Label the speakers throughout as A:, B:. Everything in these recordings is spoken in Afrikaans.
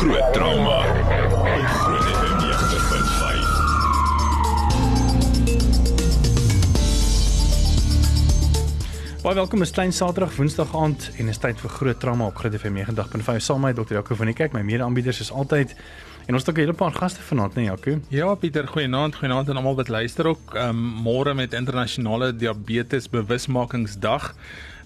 A: Groot trauma. Groot FM 90.5.
B: Baie welkom is klein Saterdag, Woensdag aand en is tyd vir groot trauma op Groot FM 90.5 saam met Dr. Jaco van die Kerk. My mede-aanbieders is altyd en ons het ook 'n hele paar gaste vanaand, né, Jaco?
C: Ja, Pieter, goeienaand, goeienaand aan almal wat luister ook. Ehm um, môre met internasionale diabetes bewusmakingsdag.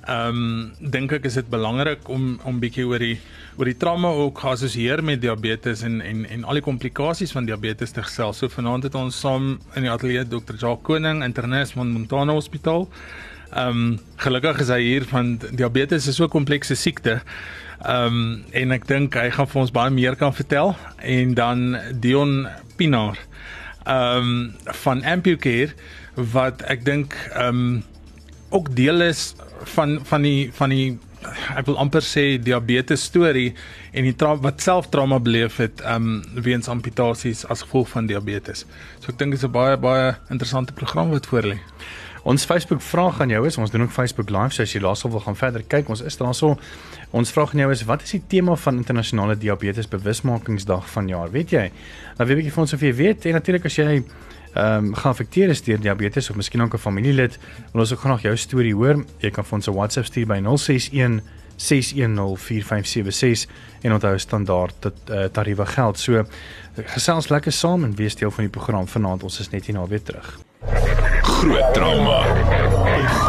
C: Ehm um, dink ek is dit belangrik om om bietjie oor die oor die trauma ook geassosieer met diabetes en en en al die komplikasies van diabetes te gesels. So vanaand het ons saam in die ateljee Dr. Jacques Koning, internis van Montana Hospitaal. Ehm um, gelukkig is hy hier van diabetes is so 'n komplekse siekte. Ehm um, en ek dink hy gaan vir ons baie meer kan vertel en dan Dion Pinaar ehm um, van AmpuCare wat ek dink ehm um, ook deel is van van die van die ek wil amper sê diabetes storie en die wat self trauma beleef het um weens amputasies as gevolg van diabetes. So ek dink dit is 'n baie baie interessante program wat voor lê.
B: Ons Facebook vraag aan jou is ons doen ook Facebook live so as jy laasal wil gaan verder kyk ons is daarso. Ons vraag aan jou is wat is die tema van internasionale diabetes bewusmakingsdag vanjaar? Weet jy? Nou weet ek vir ons of jy weet en natuurlik as jy ehm um, geaffekteer is deur diabetes of miskien ook 'n familielid, wil ons ook graag jou storie hoor. Jy kan vir ons 'n WhatsApp stuur by 061 6104576 en onthou standaard dat uh, tariewe geld. So gesels lekker saam en wees deel van die program vanaand. Ons is net hier na weer terug.
A: Groot trauma.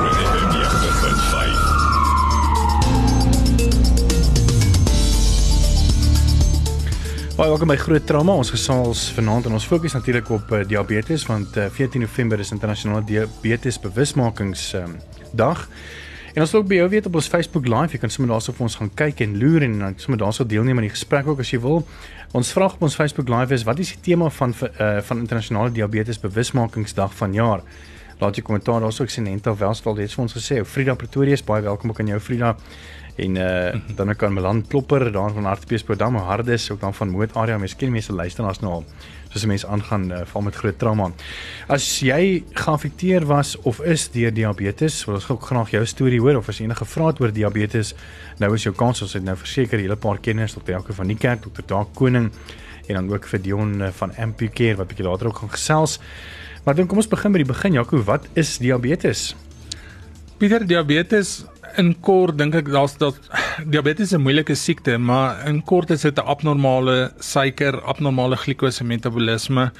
B: Baie welkom by Groot Trauma. Ons gesels vanaand en ons fokus natuurlik op uh, diabetes want uh, 14 November is internasionale diabetes bewusmakings um, dag. En ons wil ook by jou weet op ons Facebook live, jy kan sommer daarso vir ons gaan kyk en loer en dan sommer daarso deelneem aan die gesprek ook as jy wil. Ons vraag op ons Facebook live is wat is die tema van uh, van internasionale diabetes bewusmakingsdag vanjaar? Laat jy kommentaar daarso ek sien Nenta Welsval het vir ons gesê. Frida Pretorius, baie welkom ook aan jou Frida en uh, dan kan Milan Klopper daar van Hartbeespoortdam Hardes ook dan van Moot area miskien mense luister as nou al soos mense aangaan uh, val met groot trauma. As jy geaffekteer was of is deur diabetes, wil ons ook graag jou storie hoor of as enige vrae het oor diabetes, nou is jou kans ons het nou verseker hele paar kenners tot elke van die kerk Dr. Daak Koning en dan ook vir Dion uh, van AmpuCare wat bietjie later ook gaan gesels. Maar dan kom ons begin by die begin Jaco, wat is diabetes?
C: Pieter, diabetes in kort dink ek daar's dat diabetes 'n moeilike siekte, maar in kort is dit 'n abnormale suiker, abnormale glikose metabolisme.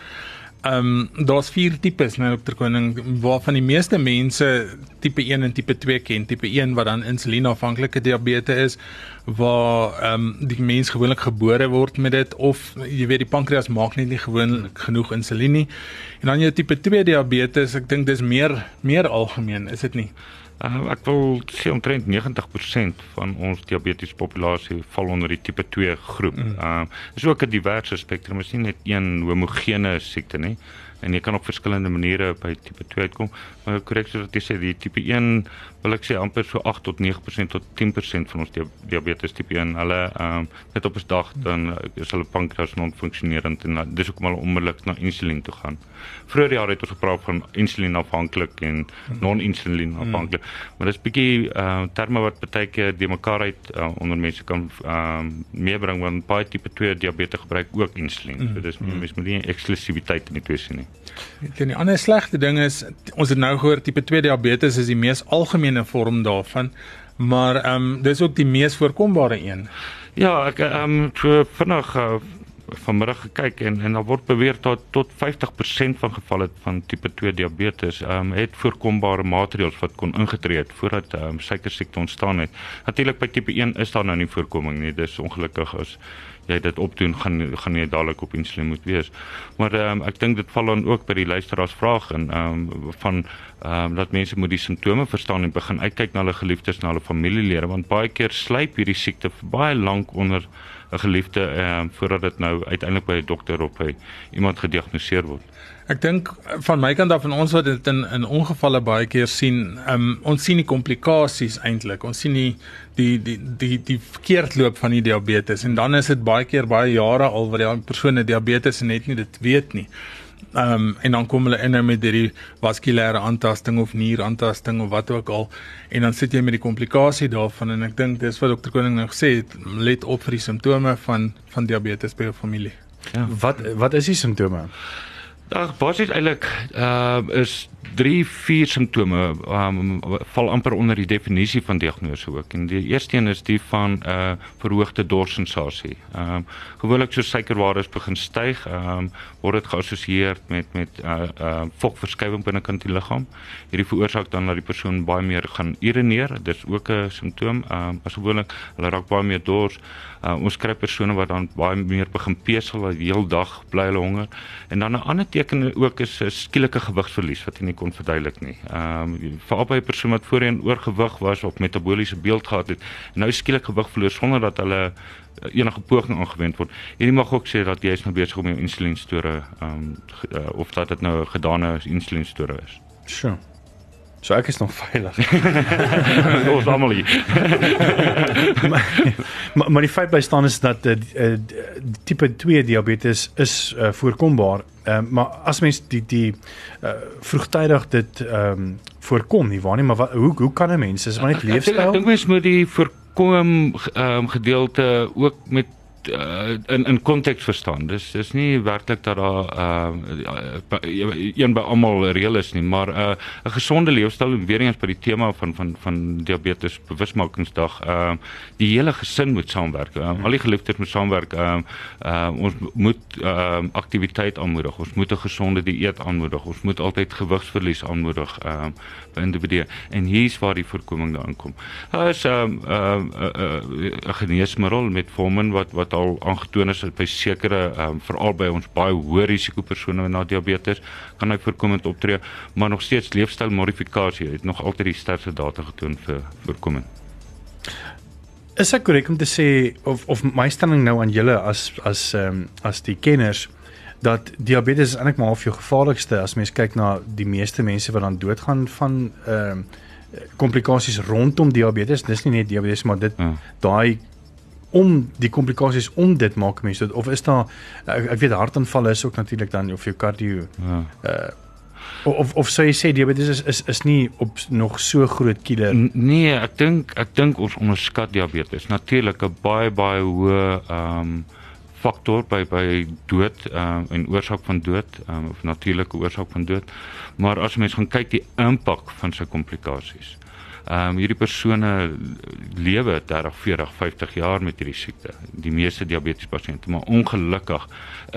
C: Ehm um, daar's vier tipes nou dokter Koning waarvan die meeste mense tipe 1 en tipe 2 ken. Tipe 1 wat dan insulienafhanklike diabetes is waar ehm um, die mens gewoonlik gebore word met dit of jy weet die pankreas maak net nie gewoonlik genoeg insulien nie. En dan jy tipe 2 diabetes, ek dink dis meer meer algemeen, is dit nie?
D: Uh, ek wil sê omtrent 90% van ons diabetiese populasie val onder die tipe 2 groep. Mm. Uh is ook 'n diverse spektrum, is nie net een homogene siekte nie en jy kan op verskillende maniere by tipe 2 uitkom. Maar korrek soos wat jy sê, die tipe 1 wil ek sê amper so 8 tot 9% tot 10% van ons diabetes tipe 1, hulle ehm um, net op 'n dag dan is hulle pankreas non-funksionerend en dis hoekom hulle onmiddellik na insulien toe gaan. Vroeger jare het ons gepraat van insulien afhanklik en non-insulien afhanklik. Mm. Maar dis bietjie ehm uh, terme wat baie keer die mekaar uit uh, onder mense kan ehm um, meebring want baie tipe 2 diabetes gebruik ook insulien. Mm. So dis mm. mens moet nie eksklusiwiteit in die twee sien nie.
C: En die ander slegte ding is ons het nou gehoor tipe 2 diabetes is die mees algemene vorm daarvan, maar ehm um, dis ook die mees voorkombare een.
D: Ja, ek ehm um, so vinnig uh, vanmiddag gekyk en en daar word beweer dat tot 50% van gevalle van tipe 2 diabetes ehm um, het voorkombare maatreëls wat kon ingetree het voordat ehm um, suikersiekte ontstaan het. Natuurlik by tipe 1 is daar nou nie voorkoming nie. Dis ongelukkig as jy dit opdoen gaan gaan jy dadelik op insulien moet wees. Maar ehm um, ek dink dit val dan ook by die luisteraars vraag en ehm um, van ehm um, dat mense moet die simptome verstaan en begin uitkyk na hulle geliefdes en hulle familielede want baie keer sluip hierdie siekte baie lank onder 'n geliefde ehm um, voordat dit nou uiteindelik by 'n dokter op by iemand gediagnoseer word.
C: Ek dink van my kant af van ons wat dit in in ongevalle baie keer sien, um, ons sien die komplikasies eintlik. Ons sien die die die die die verkeerdloop van die diabetes en dan is dit baie keer baie jare al wat die persoon het diabetes en net nie dit weet nie. Ehm um, en dan kom hulle in nou met hierdie vaskulêre aantasting of nieraantasting of wat ook al en dan sit jy met die komplikasie daarvan en ek dink dis wat dokter Koning nou gesê het, let op vir die simptome van van diabetes by jou familie.
B: Ja. Wat wat is die simptome?
D: Daar basies eintlik uh is 3 4 simptome um val amper onder die definisie van diagnose ook. En die eerste een is die van uh verhoogde dorssensasie. Um gewoonlik so suikerwaardes begin styg, um word dit geassosieer met met uh uh vogverskywing binnekant die liggaam. Hierdie veroorsaak dan dat die persoon baie meer gaan urineer. Dis ook 'n simptoom. Um as gewoonlik hulle raak baie meer dors. Uh, ons kry persone wat dan baie meer begin pesel, die hele dag bly hulle honger. En dan 'n ander teken ook is 'n skielike gewigsverlies wat nie kon verduidelik nie. Ehm um, veral by 'n persoon wat voorheen oorgewig was of metaboliese beeld gehad het, nou skielik gewig verloor sonder dat hulle eh, enige poging aangewend word. Hierdie mag ook sê dat jy is nou besig om jou insulienstore ehm um, uh, of dat dit nou 'n gedane insulienstore is.
B: Sure. So ek is nog veilig.
D: Ons almal hier.
B: maar, maar die feit bly staan is dat uh, uh, tipe 2 diabetes is uh, voorkombaar. Uh, maar as mens die die uh, vroegtydig dit ehm um, voorkom nie waar nie, maar wat, hoe hoe kan 'n mens is maar net leefstyl?
D: Ek dink mens moet die voorkom ehm um, gedeelte ook met uh, in in konteks verstaan. Dis dis nie werklik dat daar uh een by almal reël is nie, maar 'n uh, 'n gesonde leefstyl weer eens by die tema van van van diabetes bewusmakingsdag, uh die hele gesin moet saamwerk. Uh, al die geliefdes moet saamwerk. Uh, uh ons moet uh aktiwiteit aanmoedig. Ons moet 'n gesonde dieet aanmoedig. Ons moet altyd gewigsverlies aanmoedig uh by individue. En hier's waar die voorkoming daarin kom. Daar is 'n um, uh 'n uh, uh, geneesmiddel met formin wat wat al aangetoon is by sekere um, veral by ons baie hoë risiko persone met diabetes kan hy voorkomend optree, maar nog steeds leefstylmodifikasie het nog altyd die sterkste data getoon vir voorkoming.
B: Is ek korrek om te sê of of my stelling nou aan julle as as ehm um, as die kenners dat diabetes is eintlik maar half jou gevaarlikste as mens kyk na die meeste mense wat dan doodgaan van ehm um, komplikasies rondom diabetes. Dis nie net diabetes maar dit ja. daai om die komplikasies om dit maak mense of is daar ek, ek weet hartaanvalle is ook natuurlik dan of jou kardio ja. uh of of sou jy sê diabetes is is is nie op nog so groot killer?
D: Nee ek dink ek dink ons onderskat diabetes. Natuurlik 'n baie baie hoë ehm um, faktor by by dood ehm um, en oorsaak van dood um, of natuurlike oorsaak van dood. Maar as mens gaan kyk die impak van sy komplikasies Ehm um, hierdie persone lewe 30, 40, 50 jaar met hierdie siekte. Die meeste diabetes pasiënte, maar ongelukkig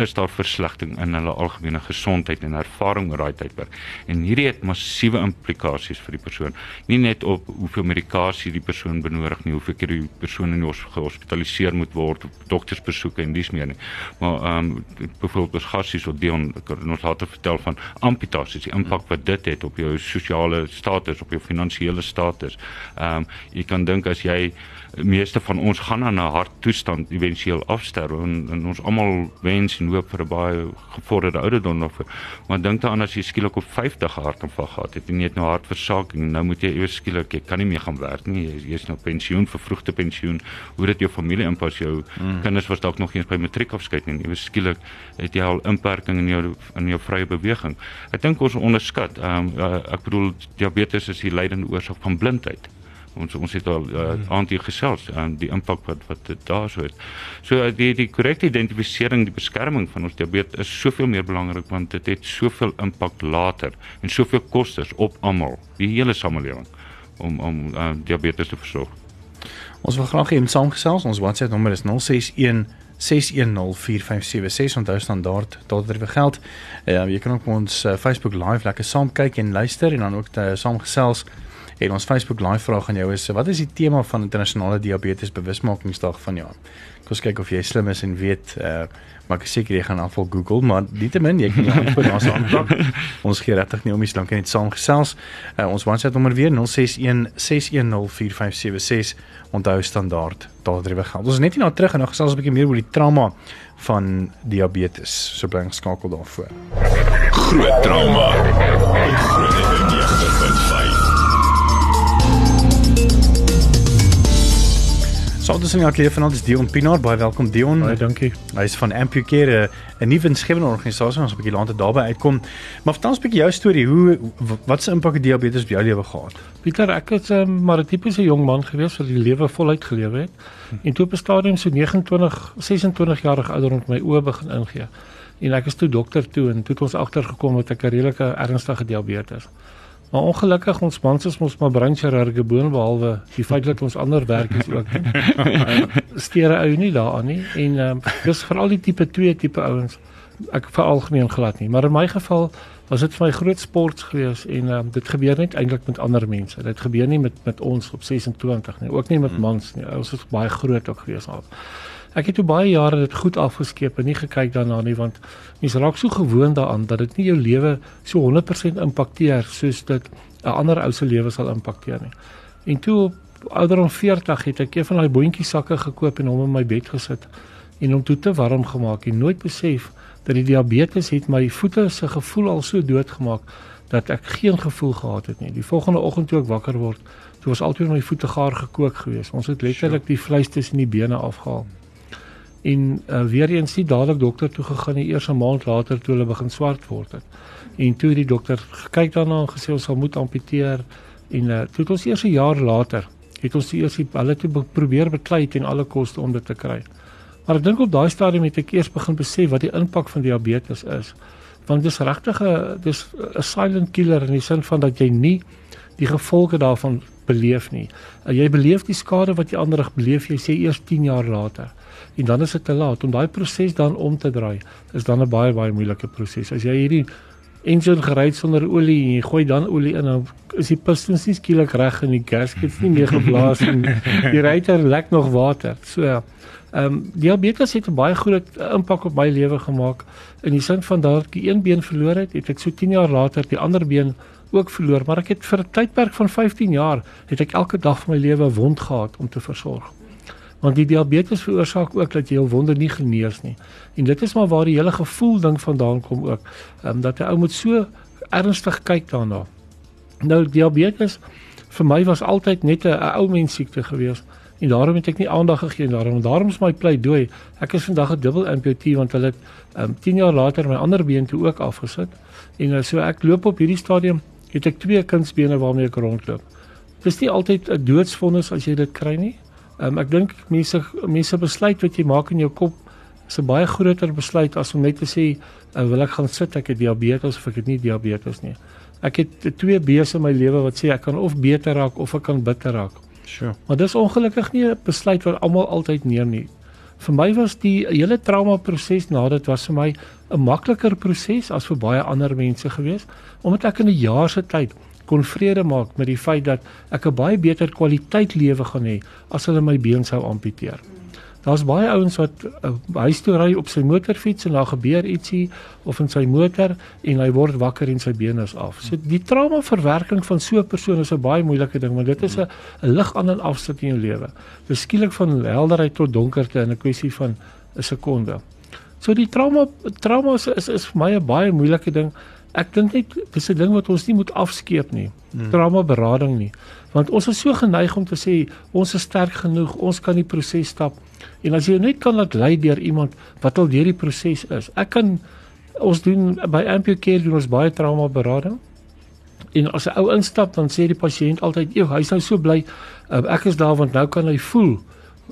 D: is daar verslegting in hulle algemene gesondheid en ervaring oor daai tydperk. En hierdie het massiewe implikasies vir die persoon. Nie net op hoeveel medikasie die persoon benodig nie, hoeveel keer die persoon in die gehospitaliseer moet word, doktersbesoeke en dis meer nie. Maar ehm um, byvoorbeeld as gassies of Dion ons later vertel van amputasies, die impak wat dit het op jou sosiale status, op jou finansiële status status. Ehm um, jy kan dink as jy meeste van ons gaan aan 'n harttoestand éventueel afsterf en, en ons almal wens en hoop vir 'n baie gevorderde ouderdom nog. Maar dink daaraan as jy skielik op 50 hartaanval gehad het en jy het nou hartversaking en nou moet jy eers skielik jy kan nie meer gaan werk nie. Jy, jy is nou pensioen, vervroegde pensioen. Hoe dit jou familie impas jou mm. kinders was dalk nog eens by matriekafskeid en eers skielik het jy al inperking in jou in jou vrye beweging. Ek dink ons onderskat. Ehm um, uh, ek bedoel diabetes is die leidende oorsaak van blindheid ons ons het al uh, hmm. aantie gesels aan die impak wat wat daar so het. So uh, die die korrekte identifisering, die beskerming van ons diabetes is soveel meer belangrik want dit het soveel impak later en soveel kostes op almal, die hele samelewing om om uh, diabetes te versorg.
B: Ons wil graag hê moet saamgesels. Ons WhatsApp nommer is 061 6104576 onthou standaard tot dit vir geld. Ja, jy kan ook ons uh, Facebook live lekker saam kyk en luister en dan ook uh, saam gesels. En ons Facebook live vraag aan jou is: Wat is die tema van internasionale diabetes bewusmakingsdag van jaar? Kom ons kyk of jy slim is en weet uh maar ek seker jy gaan afval Google, maar nietemin jy kan jou antwoord daar aanplak. ons gee regtig nie om iets lank net saam gesels. Uh, ons WhatsApp nommer weer 061 6104576 onthou standaard daardie geld. Ons is net hier na terug en nou gesels 'n bietjie meer oor die trauma van diabetes. So bly geskakel daarvoor.
A: Groot trauma. Groot
B: Saam tussen die atleet vanaand is Dion Pinaar, baie welkom Dion.
E: Baie dankie.
B: Hy is van Amputcare, 'n nuwe insgewende organisasie, ons 'n bietjie later daarby uitkom. Maar vertel ons 'n bietjie jou storie, hoe wat se impak het diabetes op jou lewe gehad?
E: Pieter, ek het um, maar 'n tipiese jong man gewees wat die lewe voluit gelewe het. En toe op 'n stadium so 29, 26 jarige ouderdom my oë begin ingee. En ek is toe dokter toe en toe het ons agtergekom dat ek 'n redelike ernstige diabetes het. Maar ongelukkig ons mans is mos maar breinchirurge boonbehalwe die feit dat ons ander werkies ook uh, stere ou nie daaraan nie. En um, dis veral die tipe 2 tipe ouens. Ek vir algemeen glad nie. Maar in my geval was dit vir my groot sport gewees en um, dit gebeur net eintlik met ander mense. Dit gebeur nie met met ons op 26 nie ook nie met mans nie. Ons is baie groot ook gewees al ek het toe baie jare dit goed afgeskeep en nie gekyk daarna nie want mense raak so gewoond daaraan dat dit nie jou lewe so 100% impakteer soos dit 'n ander ou se lewe sal impakteer nie. En toe op ouderdom 40 het ek een van daai boontjie sakke gekoop en hom in my bed gesit en hom toe te warm gemaak en nooit besef dat die diabetes het my voete se gevoel al so doodgemaak dat ek geen gevoel gehad het nie. Die volgende oggend toe ek wakker word, toe was altyd my voete gaar gekook geweest. Ons het letterlik die vleis tussen die bene afgehaal en uh, weer eens nie dadelik dokter toe gegaan nie eers 'n maand later toe hulle begin swart word het. En toe die dokter gekyk daarna en gesê ons sal moet amputeer en uh, toe het ons eers 'n jaar later het ons eers hulle toe probeer beklei teen alle koste om dit te kry. Maar ek dink op daai stadium het ek eers begin besef wat die impak van diabetes is. Want dis regtig 'n dis 'n silent killer in die sin van dat jy nie die gevolge daarvan beleef nie. Uh, jy beleef die skade wat jy ander beleef jy sê eers 10 jaar later en dan is dit te laat om daai proses dan om te draai. Is dan 'n baie baie moeilike proses. As jy hierdie engine gery sonder olie en jy gooi dan olie in, dan is die pistons nie skielik reg en die gaskets nie meer geblaas en die ryter lek nog water. So ja. Ehm um, diabetes het 'n baie groot impak op my lewe gemaak in die sin van dat ek een been verloor het, het ek so 10 jaar later die ander been ook verloor, maar ek het vir 'n tydperk van 15 jaar het ek elke dag van my lewe wond gehad om te versorg want die diabetes veroorsaak ook dat jy jou wonde nie genees nie. En dit is maar waar die hele gevoel ding vandaan kom ook. Ehm um, dat 'n ou moet so ernstig kyk daarna. Nou diabetes vir my was altyd net 'n ou mens siekte gewees en daarom het ek nie aandag gegee aan daarom. Daarom is my pleidooi. Ek is vandag 'n dubbel amputee want hulle het ehm um, 10 jaar later my ander been toe ook afgesit. En uh, so ek loop op hierdie stadium het ek twee kunsbene waarmee ek rondloop. Dis nie altyd 'n doodsvonnis as jy dit kry nie. Um, ek dink mense mense besluit wat jy maak in jou kop is 'n baie groter besluit as om net te sê uh, wil ek gaan sit ek het diabetes of ek het nie diabetes nie. Ek het twee beeste in my lewe wat sê ek kan of beter raak of ek kan bitter raak.
B: Sure.
E: Maar dis ongelukkig nie 'n besluit wat almal altyd neem nie. Vir my was die hele trauma proses na dit was vir my 'n makliker proses as vir baie ander mense gewees omdat ek in 'n jaar se tyd kon vrede maak met die feit dat ek 'n baie beter kwaliteit lewe gaan hê as hulle my been sou amputeer. Daar's baie ouens wat uh, huis toe ry op sy motorfiets en daar gebeur ietsie of in sy motor en hy word wakker en sy been is af. So die trauma verwerking van so 'n persoon is 'n baie moeilike ding want dit is 'n lig aan en afsit in jou lewe. Dis skielik van helderheid tot donkerte in 'n kwessie van 'n sekonde. So die trauma trauma is is, is vir my 'n baie moeilike ding ek dink net dis 'n ding wat ons nie moet afskeep nie. Hmm. Trauma berading nie. Want ons is so geneig om te sê ons is sterk genoeg, ons kan die proses stap. En as jy net kan laat lei deur iemand wat al deur die proses is. Ek kan ons doen by Amputcare doen ons baie trauma berading. En as 'n ou instap dan sê die pasiënt altyd, "Ew, hy's nou so bly. Um, ek is daar want nou kan hy voel.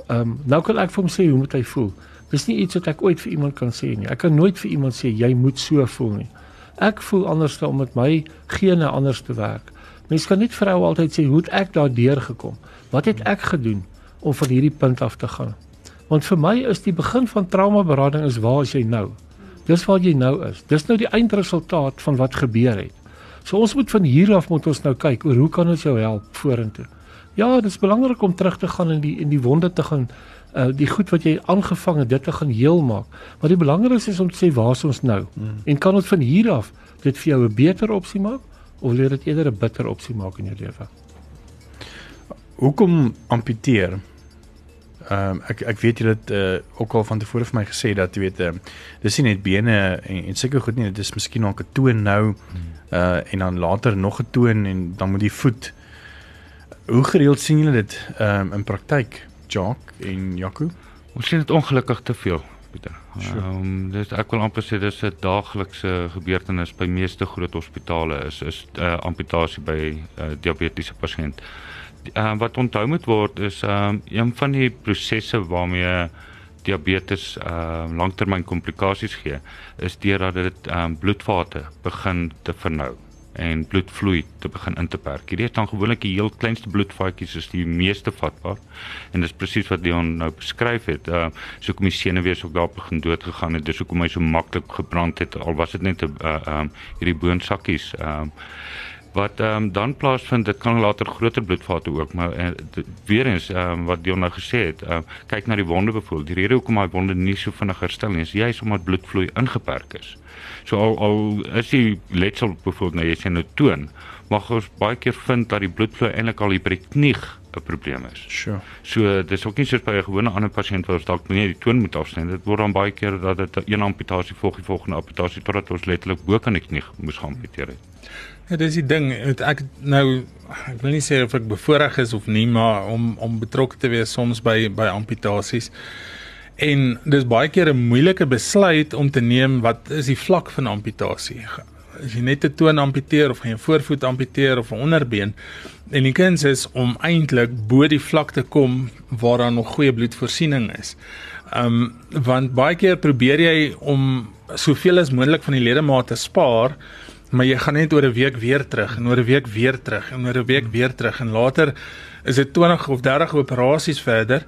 E: Ehm um, nou kan ek vir hom sê hoe moet hy voel." Dis nie iets wat ek ooit vir iemand kan sê nie. Ek kan nooit vir iemand sê jy moet so voel nie. Ek voel anders om met my gene anders te werk. Mense kan net vir ou altyd sê hoe het ek daardeur gekom? Wat het ek gedoen om van hierdie punt af te gaan? Want vir my is die begin van trauma berading is waar jy nou. Dis waar jy nou is. Dis nou die eindresultaat van wat gebeur het. So ons moet van hier af moet ons nou kyk oor hoe kan ons jou help vorentoe? Ja, dit is belangrik om terug te gaan in die in die wonde te gaan uh die goed wat jy aangevang het dit te gaan heel maak. Maar die belangrikste is om te sê waar is ons nou? Hmm. En kan ons van hier af dit vir jou 'n beter opsie maak of leer dit eerder 'n bitter opsie maak in jou lewe?
B: Hoekom amputeer? Ehm um, ek ek weet jy het uh, ook al van tevore vir my gesê dat jy weet uh, dis nie net bene en, en seker goed nie dit is miskien nog 'n toon nou uh en dan later nog 'n toon en dan moet die voet Hoe gereeld sien julle dit um, in praktyk? Jock en Jaco?
D: Ons sien dit ongelukkig te veel, Pieter.
B: Sure.
D: Ehm um, dis ek wil amper sê dis 'n daaglikse gebeurtenis by meeste groot hospitale is is uh, amputasie by 'n uh, diabetiese pasiënt. Ehm uh, wat onthou moet word is ehm um, een van die prosesse waarmee diabetes ehm uh, langtermyn komplikasies gee is deurdat dit ehm um, bloedvate begin te vernou en bloedvloei te begin in te perk. Hierdie is dan gewoonlik die heel kleinste bloedvaatjies is die meeste vatbaar. En dis presies wat Leon nou beskryf het. Uh so kom die senuwees ook daar begin dood gegaan het. Dis hoekom hy so maklik gebrand het al was dit net 'n uh um hierdie boonsakkies um wat ehm um, dan plaasvind dit kan later groter bloedvate ook maar uh, weer eens ehm um, wat Dion nou gesê het ehm uh, kyk na die wonde byvoorbeeld die rede hoekom daai wonde nie so vinnig herstel nie is juist omdat bloedvloei ingeperk is so al al is die letsel byvoorbeeld nou jy sê nou toon mag ons baie keer vind dat die bloedvloei eintlik al hier by die knie 'n probleem is.
B: Sure.
D: So dis ook nie soos by 'n gewone ander pasiënt waar ons dalk net die toon moet afsny. Dit word dan baie keer dat dit een amputasie volg die volgende amputasie totdat ons letterlik bo kan die knie moes gaan amputeer het.
C: Ja, dis die ding. Ek nou ek wil nie sê of ek bevoorreg is of nie, maar om om betrokke te wees soms by by amputasies. En dis baie keer 'n moeilike besluit om te neem wat is die vlak van amputasie. As jy net 'n toon amputeer of 'n voorvoet amputeer of 'n onderbeen en die kuns is om eintlik bo die vlak te kom waar daar nog goeie bloedvoorsiening is. Ehm um, want baie keer probeer jy om soveel as moontlik van die ledemate spaar maar jy gaan net oor 'n week weer terug en oor 'n week weer terug en oor 'n week weer terug en later is dit 20 of 30 operasies verder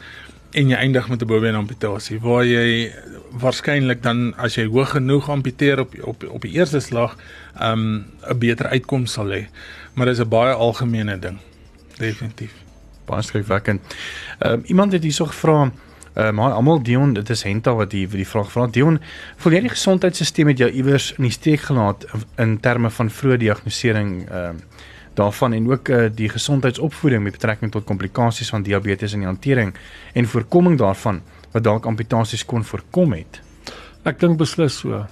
C: en jy eindig met 'n bobeen amputasie waar jy waarskynlik dan as jy hoog genoeg amputeer op op op die eerste slag um 'n beter uitkoms sal hê. Maar dis 'n baie algemene ding. Definitief.
B: Baie skrikwekkend. Ehm um, iemand het hierso gevra Uh, maar almal Dion, dit is Henta wat die die vraag vra. Dion, voel jy die gesondheidstelsel het jou iewers in die steek gelaat in terme van vroeë diagnostisering ehm uh, daarvan en ook uh, die gesondheidsopvoeding met betrekking tot komplikasies van diabetes en die hantering en voorkoming daarvan wat dalk amputasies kon voorkom het.
E: Ek dink beslis so.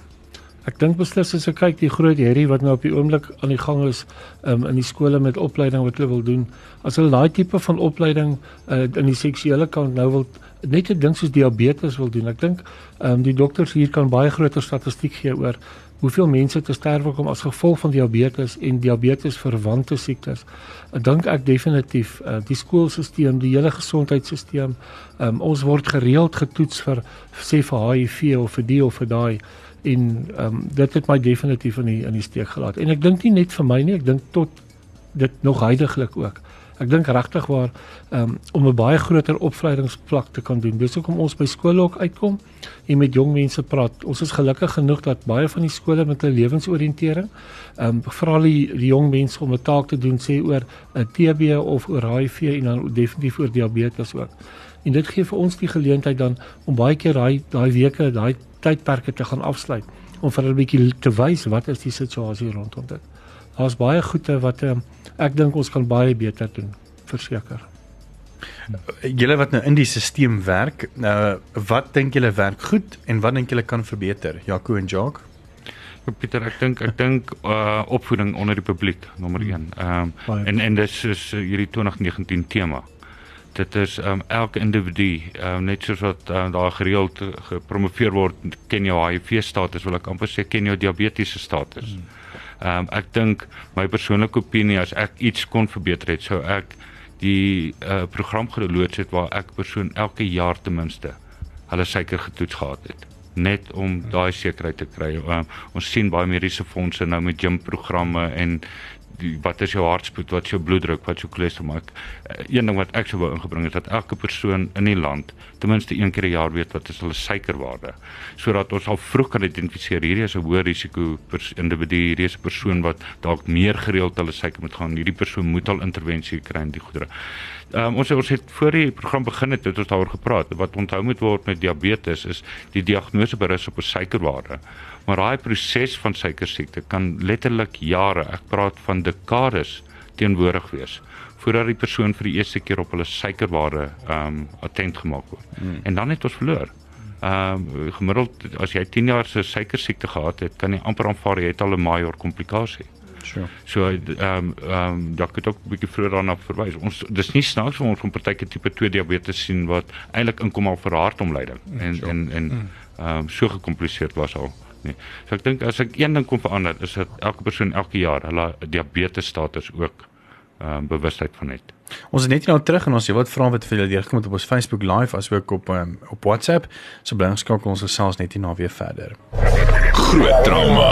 E: Ek dink beslis as ek kyk die groot herrie wat nou op die oomblik aan die gang is um, in die skole met opleiding wat hulle wil doen. As hulle daai tipe van opleiding uh, in die seksuele kant nou wil net 'n ding soos diabetes wil doen. Ek dink um, die dokters hier kan baie groter statistiek gee oor hoeveel mense te sterwe kom as gevolg van diabetes en diabetes verwante siektes. Ek dink ek definitief uh, die skoolstelsel, die hele gesondheidstelsel, um, ons word gereeld getoets vir sê vir HIV of vir die of vir daai en ehm um, dit het my definitief in die in die steek gelaat. En ek dink nie net vir my nie, ek dink tot dit nog heidaglik ook. Ek dink regtig waar ehm um, om 'n baie groter opleidingsvlak te kan doen. Dis hoekom ons by skole ook uitkom en met jong mense praat. Ons is gelukkig genoeg dat baie van die skole met 'n lewensoriëntering ehm um, vra die, die jong mense om 'n taak te doen sê oor 'n TB of oor HIV en dan definitief oor diabetes ook. En dit gee vir ons die geleentheid dan om baie keer daai daai weke, daai tydperke te gaan afsluit om vir hulle 'n bietjie te wys wat is die situasie rondom dit. Daar's baie goeie wat um, ek dink ons kan baie beter doen, verseker.
B: Julle wat nou in die stelsel werk, nou wat dink julle werk goed en wat dink julle kan verbeter? Jaco en Jacques?
D: Ja, Pieter, ek dink ek dink uh opvoeding onder die publiek nommer 1. Ehm um, en en dis is uh, hierdie 2019 tema dit is um, elke individu um, net soos wat um, daar gereeld gepromoveer word ken jou HIV status wil ek amper sê ken jou diabetes status. Hmm. Ehm um, ek dink my persoonlike opinie as ek iets kon verbeter het sou ek die uh, program geloods het waar ek persoon elke jaar ten minste hulle suiker getoets gehad het net om daai sekerheid te kry. Um, ons sien baie mediese fondse nou met gym programme en wat is jou hartspoed, wat is jou bloeddruk, wat is jou cholesterol maak. Uh, een ding wat ek sou wou ingebring het dat elke persoon in die land ten minste een keer 'n jaar weet wat is hulle suikerwaarde sodat ons al vroeg kan identifiseer hierdie is 'n hoë risiko individu, hierdie is 'n persoon wat dalk meer gereeld hulle suiker moet gaan. Hierdie persoon moet al intervensie kry in die goedere. Um, ons ons het voor die program begin het, het ons daaroor gepraat. Wat onthou moet word met diabetes is die diagnose berus op 'n suikerwaarde. Maar daai proses van suikersiekte kan letterlik jare, ek praat van dekades teenwoordig wees voordat die persoon vir die eerste keer op hulle suikerwaarde ehm um, attent gemaak word. Hmm. En dan het ons verloor. Ehm um, gemiddeld as jy 10 jaar se suikersiekte gehad het, kan jy amper aanvaar jy het al 'n major komplikasie.
B: Sure.
D: So ehm um, ehm um, daar het ook 'n bietjie vroeër daarna verwys. Ons dis nie snaaks om ons van partyke tipe 2 diabetes sien wat eintlik inkom al vir hartomleiding en
C: Sure.
D: en en ehm um, so gekompliseer was al. Nee. So ek dink as ek een ding kon verander is dat elke persoon elke jaar hulle diabetes status ook ehm um, bewustheid van het.
B: Ons is net hier nou terug en ons het wat vrae wat vir julle deurgekom het op ons Facebook live asook op um, op WhatsApp. So bly ons skakel ons gesels net hierna weer verder.
A: Groot trauma.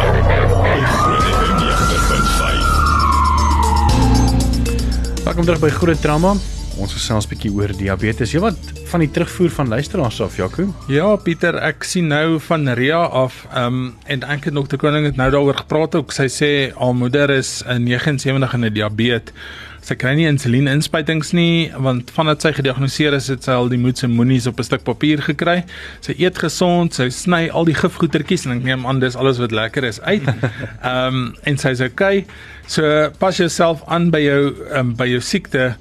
A: Groot 90.5.
B: Welkom terug by Groot Trauma. Ons gesels 'n bietjie oor diabetes. Jy wat van die terugvoer van luisteraars af, Jaco?
C: Ja, Pieter, ek sien nou van Ria af, ehm um, en ek het nog te koning het nou daaroor gepraat ook. Sy sê haar moeder is 'n 79 en 'n diabetes. Sy kry nie insulieninspuitings nie want vandat sy gediagnoseer is, het sy al die moeds en moenies op 'n stuk papier gekry. Sy eet gesond, sy sny al die gifgoetertjies en ek neem aan dis alles wat lekker is uit. Ehm um, en sy's okay. So pas jouself aan by jou um, by jou siekte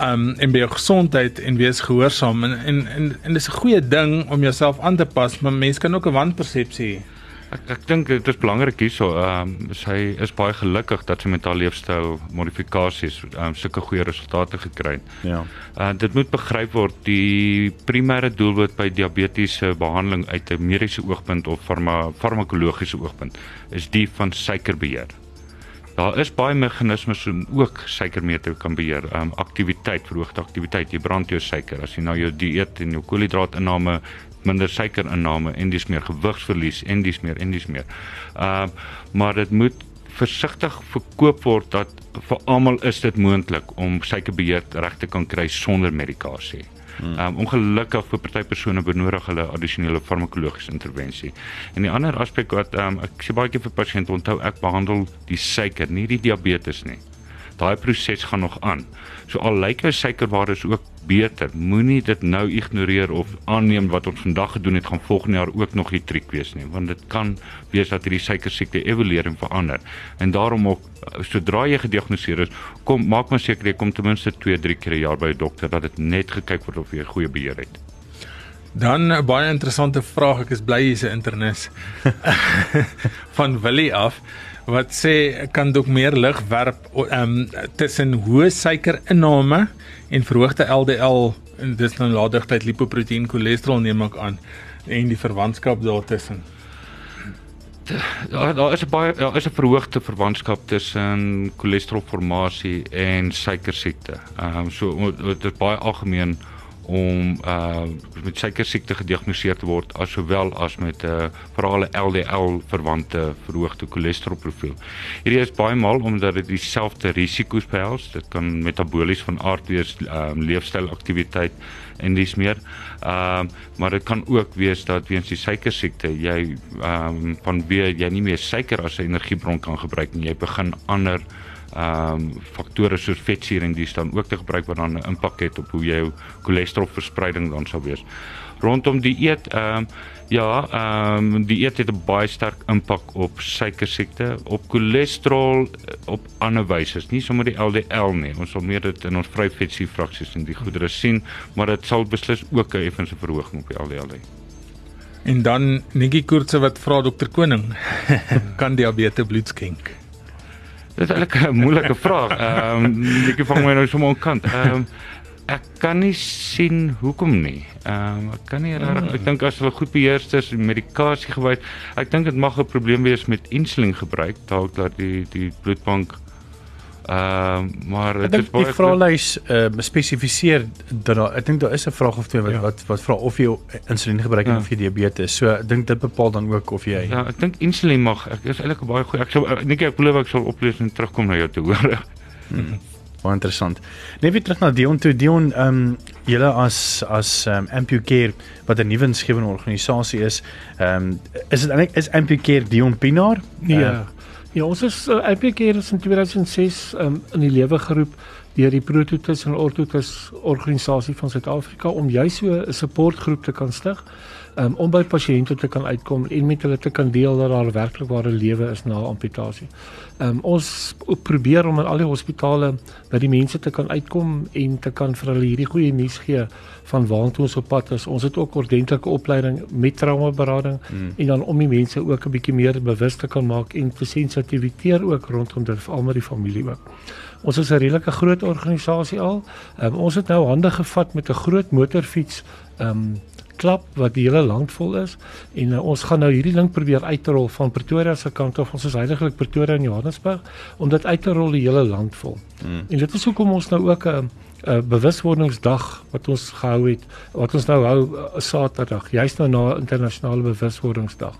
C: um en by jou gesondheid en wees gehoorsaam en en en, en dis 'n goeie ding om jouself aan te pas, maar mense kan ook 'n wanpersepsie hê.
D: Ek ek dink dit is belangrik hierso. Ehm um, sy is baie gelukkig dat sy met haar leefstyl modifikasies ehm um, sulke goeie resultate gekry het.
B: Ja.
D: Uh dit moet begryp word die primêre doelwit by diabetiese behandeling uit 'n mediese oogpunt of farma farmakologiese oogpunt is die van suikerbeheer. Daar is baie meganismes om ook suikermeter kan beheer. Ehm um, aktiwiteit, verhoogde aktiwiteit. Jy brand jou suiker. As jy nou jou dieet en jou koolhidraatinname minder suikerinname en dis meer gewigsverlies en dis meer en dis meer. Ehm uh, maar dit moet versigtig verkoop word dat vir almal is dit moontlik om suikerbeheer reg te kan kry sonder medikasie. Hmm. Um, ongelukkig vir party persone benodig hulle addisionele farmakologiese intervensie. En die ander aspek wat um, ek sê baie keer vir pasiënte onthou ek behandel die suiker, nie die diabetes nie. Daai proses gaan nog aan. So al lyk jou suikerwaarde is ook beter, moenie dit nou ignoreer of aanneem wat ons vandag gedoen het gaan volgende jaar ook nog die triek wees nie, want dit kan wees dat hierdie suikersiekte evolueer en verander. En daarom ook sodra jy gediagnoseer is, kom maak maar seker jy kom ten minste 2, 3 keer 'n jaar by 'n dokter dat dit net gekyk word of jy goeie beheer het.
C: Dan 'n baie interessante vraag, ek is bly hier's 'n internis van Willie af wat sê kan dalk meer lig werp um, tussen hoë suikerinname en verhoogde LDL en dis nou laagdigtheid lipoproteïen cholesterol neem ek aan en die verwantskap daartussen.
D: Ja, daar is 'n baie daar is 'n verhoogde verwantskap tussen cholesterolformasie en suikersiekte. Ehm um, so dit is baie algemeen om uh met suikersiekte gediagnoseer te word asowel as met 'n uh, verhale LDL verwante verhoogde cholesterolprofiel. Hierdie is baie maal omdat dit dieselfde risiko's behels. Dit kan metabolies van aard wees, um, leefstylaktiwiteit en dis meer. Ehm um, maar dit kan ook wees dat weens die suikersiekte jy ehm um, vanweë jy nie meer suiker as 'n energiebron kan gebruik nie. Jy begin ander ehm um, faktore soos vetsuring dis dan ook te gebruik wat dan 'n impak het op hoe jou cholesterolverspreiding dan sal wees. Rondom die eet ehm um, ja, ehm um, die eet het 'n baie sterk impak op suikersiekte, op cholesterol op ander wyse, nie sommer die LDL nie. Ons sal meer dit in ons vry vetsuur fraksies in die goedere sien, maar dit sal beslis ook 'n effense verhoging op die LDL hê.
C: En dan Nikki Koortse wat vra dokter Koning, kan diabetes bloed skenk?
D: Dit is eintlik 'n moeilike vraag. Ehm um, ek vang my nou sommer aan kant. Ehm um, ek kan nie sien hoekom nie. Ehm um, ek kan nie reg ek dink as hulle goed beheer is medikasie gewys. Ek dink dit mag 'n probleem wees met insulien gebruik dalk dat die die bloedbank ehm uh, maar
B: Ek
D: dit
B: dink
D: is
B: die
D: baie
B: vraelys uh, spesifiseer dat daar ek dink daar is 'n vraag of twee wat
C: Ja.
B: wat wat vra of jy insulien gebruik en
D: Ja.
B: of jy diabetes. So ek dink dit bepaal dan ook of jy
D: Ja, ek dink insulien mag. Ek is eintlik baie goeie. Ek sou net ek glo ek sal oplees en terugkom na jou toe hoor.
B: baie interessant. Net weer terug na Dion toe. Dion, ehm um, julle as as ehm um, AmpuCare wat 'n nuwe insgewende organisasie is, ehm um, is dit eintlik is AmpuCare Dion Pinaar?
E: Nee.
B: Eh,
E: Uh, ja, ons is uh, APK is in 2006 um, in die lewe geroep deur die Prototis en Orthotis organisasie van Suid-Afrika om juis so 'n supportgroep te kan stig um, om by pasiënte te kan uitkom en met hulle te kan deel dat daar werklik ware lewe is na amputasie. Um, ons probeer om in al die hospitale by die mense te kan uitkom en te kan vir hulle hierdie goeie nuus gee van waartoe ons op pad is. Ons het ook ordentlike opleiding met traumaberading hmm. en dan om die mense ook 'n bietjie meer bewus te kan maak en te sensitiviseer ook rondom dit veral met die familie ook. Ons is 'n redelike groot organisasie al. Um, ons het nou hande gevat met 'n groot motorfiets ehm um, klap wat die hele land vol is en uh, ons gaan nou hierdie ding probeer uitrol van Pretoria se kant af ons is heiliglik Pretoria en Johannesburg om dit uit te rol die hele land vol. Mm. En dit is hoekom ons nou ook 'n uh, 'n uh, bewuswordingsdag wat ons gehou het wat ons nou hou uh, Saterdag juist nou na internasionale bewuswordingsdag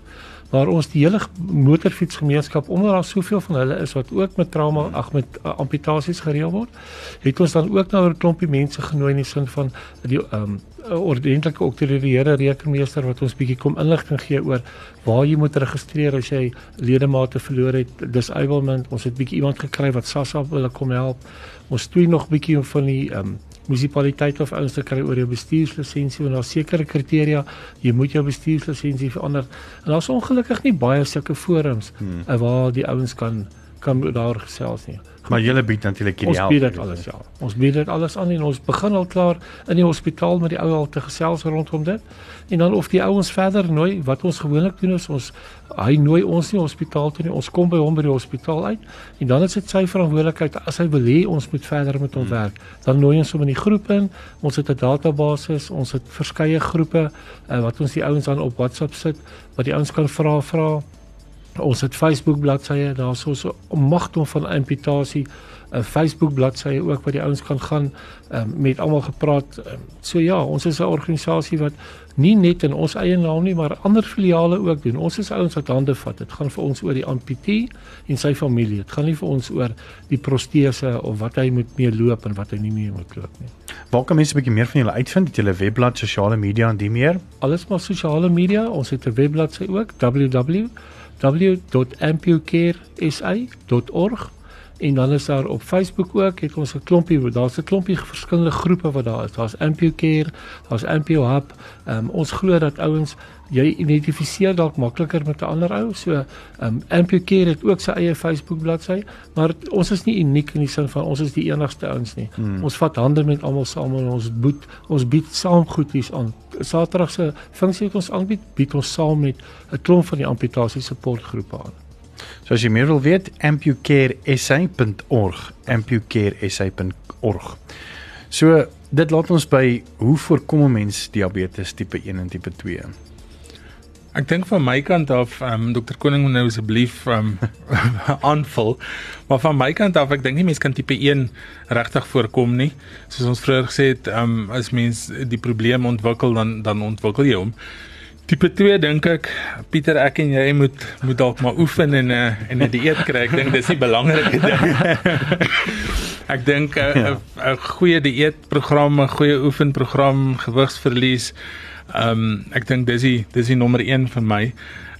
E: waar ons die hele motorfietsgemeenskap omdat daar soveel van hulle is wat ook met trauma ag met uh, amputasies gereël word het ons dan ook nou 'n klompie mense genooi in die sin van die um, 'n ordentlike oktroeëre rekenmeester wat ons bietjie kom inligting gee oor waar jy moet registreer as jy ledemate verloor het. Dis Evilman, ons het bietjie iemand gekry wat SASSA wil kom help. Ons toe nog bietjie van die ehm um, munisipaliteit of ouens te kry oor jou bestuurslisensie en daar sekere kriteria jy moet jou bestuurslisensie verander. En daar's ongelukkig nie baie sulke forums hmm. waar die ouens kan kan daar gesels nie.
B: Maar julle bied natuurlik hierdie
E: help. Ons bied dit alles ja. Ons bied dit alles aan en ons begin al klaar in die hospitaal met die ou al te gesels rondom dit. En dan of die ouens verder nooi, wat ons gewoonlik doen is ons hy nooi ons nie hospitaal toe nie. Ons kom by hom by die hospitaal uit en dan is dit sy verantwoordelikheid as hy wil hê ons moet verder met hom hmm. werk. Dan nooi ons hom in die groep in. Ons het 'n database, ons het verskeie groepe uh, wat ons die ouens dan op WhatsApp sit wat die ouens kan vra vra Ons het Facebook bladsye, daar's so 'n magdom van amputasie, 'n Facebook bladsye ook waar die ouens kan gaan um, met almal gepraat. Um, so ja, ons is 'n organisasie wat nie net in ons eie naam nie, maar ander filiale ook doen. Ons is ouens wat hande vat. Dit gaan vir ons oor die amputee en sy familie. Dit gaan nie vir ons oor die protese of wat hy moet mee loop en wat hy nie mee moet loop nie.
B: Waar kan mense 'n bietjie meer van julle uitvind? Het julle webblad, sosiale media en die meer?
E: Alles maar sosiale media. Ons het 'n webbladsy ook, www www.ampucare.sa.org en dan is daar op Facebook ook het ons 'n klompie daar's 'n klompie verskillende groepe wat daar is. Daar's Ampucare daar's Ampu Hub um, ons glo dat ouens jy identifiseer dalk makliker met 'n ander ou. So, ehm um, Ampucare het ook sy eie Facebook bladsy, maar ons is nie uniek in die sin van ons is die enigste ouens nie. Hmm. Ons vat hande met almal saam en ons boet ons bied saam goedjies aan. Saterdag se funksie wat ons aanbied, bied ons saam met 'n klomp van die amputasie supportgroepe aan.
B: So as jy meer wil weet, ampucaresa.org, ampucaresa.org. So dit laat ons by hoe voorkom 'n mens diabetes tipe 1 en tipe 2?
C: Ek dink van my kant af, ehm um, Dr Koning moet nou asseblief ehm um, aanvul. Maar van my kant af, ek dink nie mense kan tipe 1 regtig voorkom nie. Soos ons vroeër gesê het, ehm um, as mens die probleem ontwikkel dan dan ontwikkel jy hom. Tipe 2 dink ek Pieter ek en jy moet moet dalk maar oefen en 'n uh, en 'n dieet kry. Ek dink dis die belangrike ding. ek dink 'n uh, 'n ja. goeie dieetprogram, 'n goeie oefenprogram, gewigsverlies Ehm um, ek dink dis die dis die nommer 1 vir my.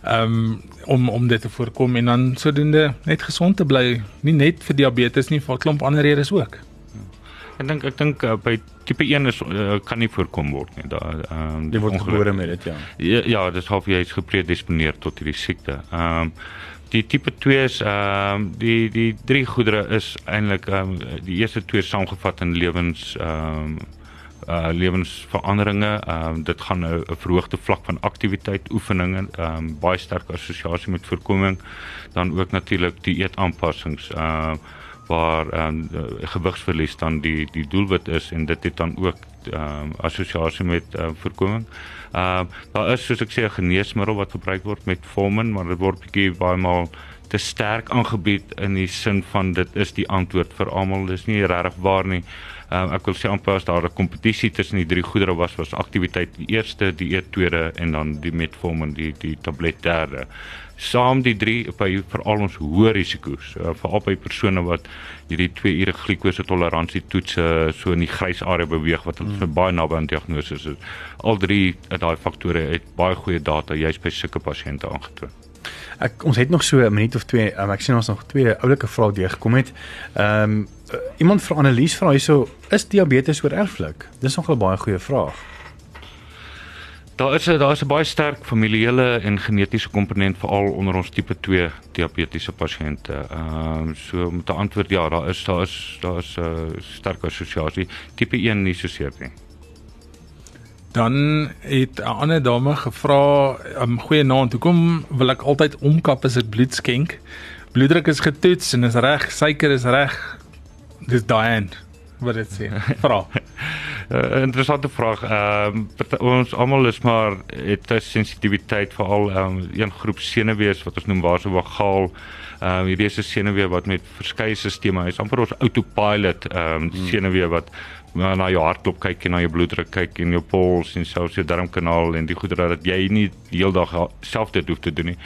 C: Ehm um, om om dit te voorkom en dan sodoende net gesond te bly, nie net vir diabetes nie, vir 'n klomp ander redes ook.
D: Ek dink ek dink uh, by tipe 1 is uh, kan nie voorkom word nie. Daar
B: ehm um, jy word gebore met dit ja.
D: Ja, ja dis half jy is gepredisponeer tot hierdie siekte. Ehm um, die tipe 2 is ehm um, die die drie goedere is eintlik ehm um, die eerste twee saamgevat in lewens ehm um, uh lewensveranderinge. Ehm uh, dit gaan nou 'n verhoogde vlak van aktiwiteit, oefeninge, ehm um, baie sterk assosiasie met voorkoming. Dan ook natuurlik die eetaanpassings ehm uh, waar ehm um, gewigsverlies dan die die doelwit is en dit het dan ook ehm um, assosiasie met uh, voorkoming. Ehm uh, daar is soos ek sê 'n geneesmiddel wat gebruik word met Formin, maar dit word bietjie baie maal te sterk aangebied in die sin van dit is die antwoord vir almal. Dis nie regtig waar nie. Um, ek wil sê amper as daar 'n kompetisie tussen die drie goedere was was aktiwiteit die eerste, die eet tweede en dan die metformin die die tablet derde. Saam die drie by veral ons hoë risiko's, uh, veral by persone wat hierdie 2 ure glikose toleransie toetse so in die grys area beweeg wat ons hmm. baie naby aan diagnose is. Al drie uh, daai faktore het baie goeie data juis by sulke pasiënte aangetoon.
B: Ek ons het nog so 'n minuut of twee. Um, ek sien ons nog twee oulike vrae deur gekom het. Ehm um, iemand vir Annelies vra hierso, is diabetes oorerflik? Dis nog 'n baie goeie vraag.
D: Daar is daar is 'n baie sterk familiele en genetiese komponent veral onder ons tipe 2 diabetiese pasiënte. Ehm um, so om te antwoord ja, daar is daar is daar is 'n uh, sterk assosiasie. Tipe 1 nie so seer nie.
C: Dan het 'n ander dame gevra, um, "Goeie naam, hoekom wil ek altyd omkap as ek bloed skenk? Bloeddruk is getoets en is reg, suiker is reg." Dis Diane wat dit sê. Vra.
D: uh, Interessante vraag. Ehm um, ons almal is maar het 'n sensitiwiteit veral ehm um, een groep senuwees wat ons noem vasovagaal. Ehm um, hierdie is 'n senuwee wat met verskeie stelsels is, amper ons autopilot ehm um, senuwee wat na, na jou hartklop kyk en na jou bloeddruk kyk en jou pols en selfs jou darmkanaal en die goedere dat jy nie heeldag self dit hoef te doen nie.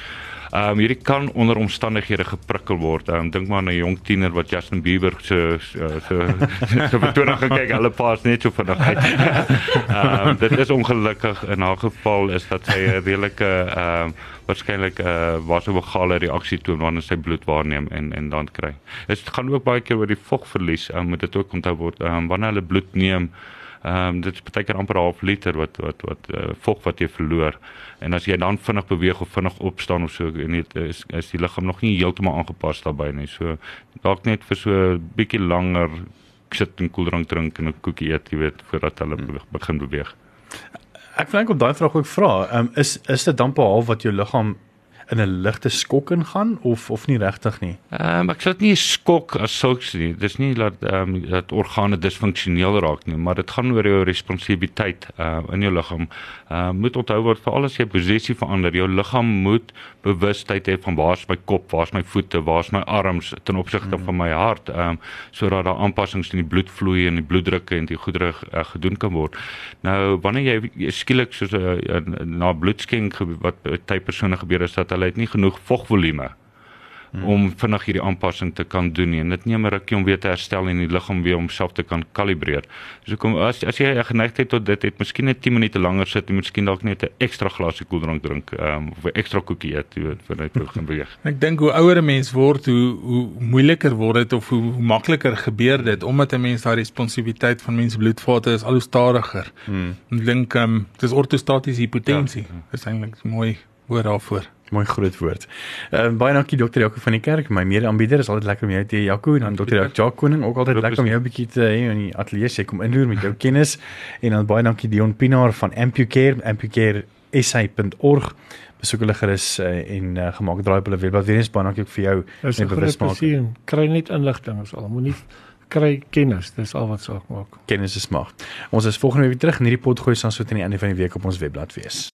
D: Ehm um, hierdie kan onder omstandighede geprikkel word. Ehm um, dink maar aan 'n jong tiener wat Justin Bieber se so so betoning gekyk, hulle pas net so vinnig uit. Ehm um, dit is ongelukkig in haar geval is dat sy 'n redelike ehm um, waarskynlik 'n uh, vasovagale reaksie toon wanneer sy bloed waarneem en en dan kry. Dit gaan ook baie keer oor die vogverlies. Ehm um, moet dit ook onthou word. Ehm um, wanneer hulle bloed neem Ehm um, dit is baie keer amper 'n half liter wat wat wat uh, vog wat jy verloor. En as jy dan vinnig beweeg of vinnig opstaan of so en dit is is die liggaam nog nie heeltemal aangepas daarbey nie. So dalk net vir so 'n bietjie langer sit en koeldrank drink en 'n koekie eet, jy weet, voordat hulle hmm. begin beweeg.
B: Ek wil net op daai vraag ook vra. Ehm um, is is dit dan behalwe wat jou liggaam in 'n ligte skok ingaan of of nie regtig nie.
D: Ehm um, ek sê dit nie skok as sulks nie. Dis nie dat ehm um, dat organe disfunksioneel raak nie, maar dit gaan oor jou responsibiteit uh, in jou liggaam. Ehm uh, moet onthou word vir alles jy posisie verander. Jou liggaam moet bewustheid hê van waar's my kop, waar's my voete, waar's my arms ten opsigte hmm. van my hart, ehm um, sodat daar aanpassings in die bloedvloei en die bloeddrukke en die goedere uh, gedoen kan word. Nou wanneer jy skielik soos 'n uh, na bloedskenk wat baie persone gebeur is dat hulle het nie genoeg vogvolume hmm. om vinnig hierdie aanpassing te kan doen nie. En dit neem 'n rukkie om weer te herstel en die liggaam weer homself te kan kalibreer. So kom as as jy geneigtheid tot dit het, miskien net 10 minute langer sit en miskien dalk net 'n ekstra glasie koeldrank drink, um, of 'n ekstra koekie eet, vir net begin beweeg.
C: Ek dink hoe ouer 'n mens word, hoe hoe moeiliker word dit of hoe, hoe makliker gebeur dit omdat 'n mens daai responsiviteit van mens bloedvate is al hoe stadiger. Hmm. Ek dink um, dis ortostatiese hipotensie. Ja. Dis eintlik mooi woord daarvoor.
B: Mooi groot woord. Ehm uh, baie dankie dokter Jaco van die kerk. My mede-aanbieder is altyd lekker om jou te hê Jaco en dan dokter Jaco Koning ook altyd lekker om jou 'n bietjie te hê in die ateljee sê kom inloer met jou kennis. En dan baie dankie Dion Pinaar van Ampucare, ampucare.sa.org. Besoek hulle gerus uh, en uh, gemaak draai op hulle webblad. Weer eens baie dankie ook vir jou
E: net bewus maak. Kry net inligting is al. Moenie kry kennis. Dis al wat saak maak.
B: Kennis is mag. Ons is volgende week terug in hierdie potgooi sal so teen die einde van die week op ons webblad wees.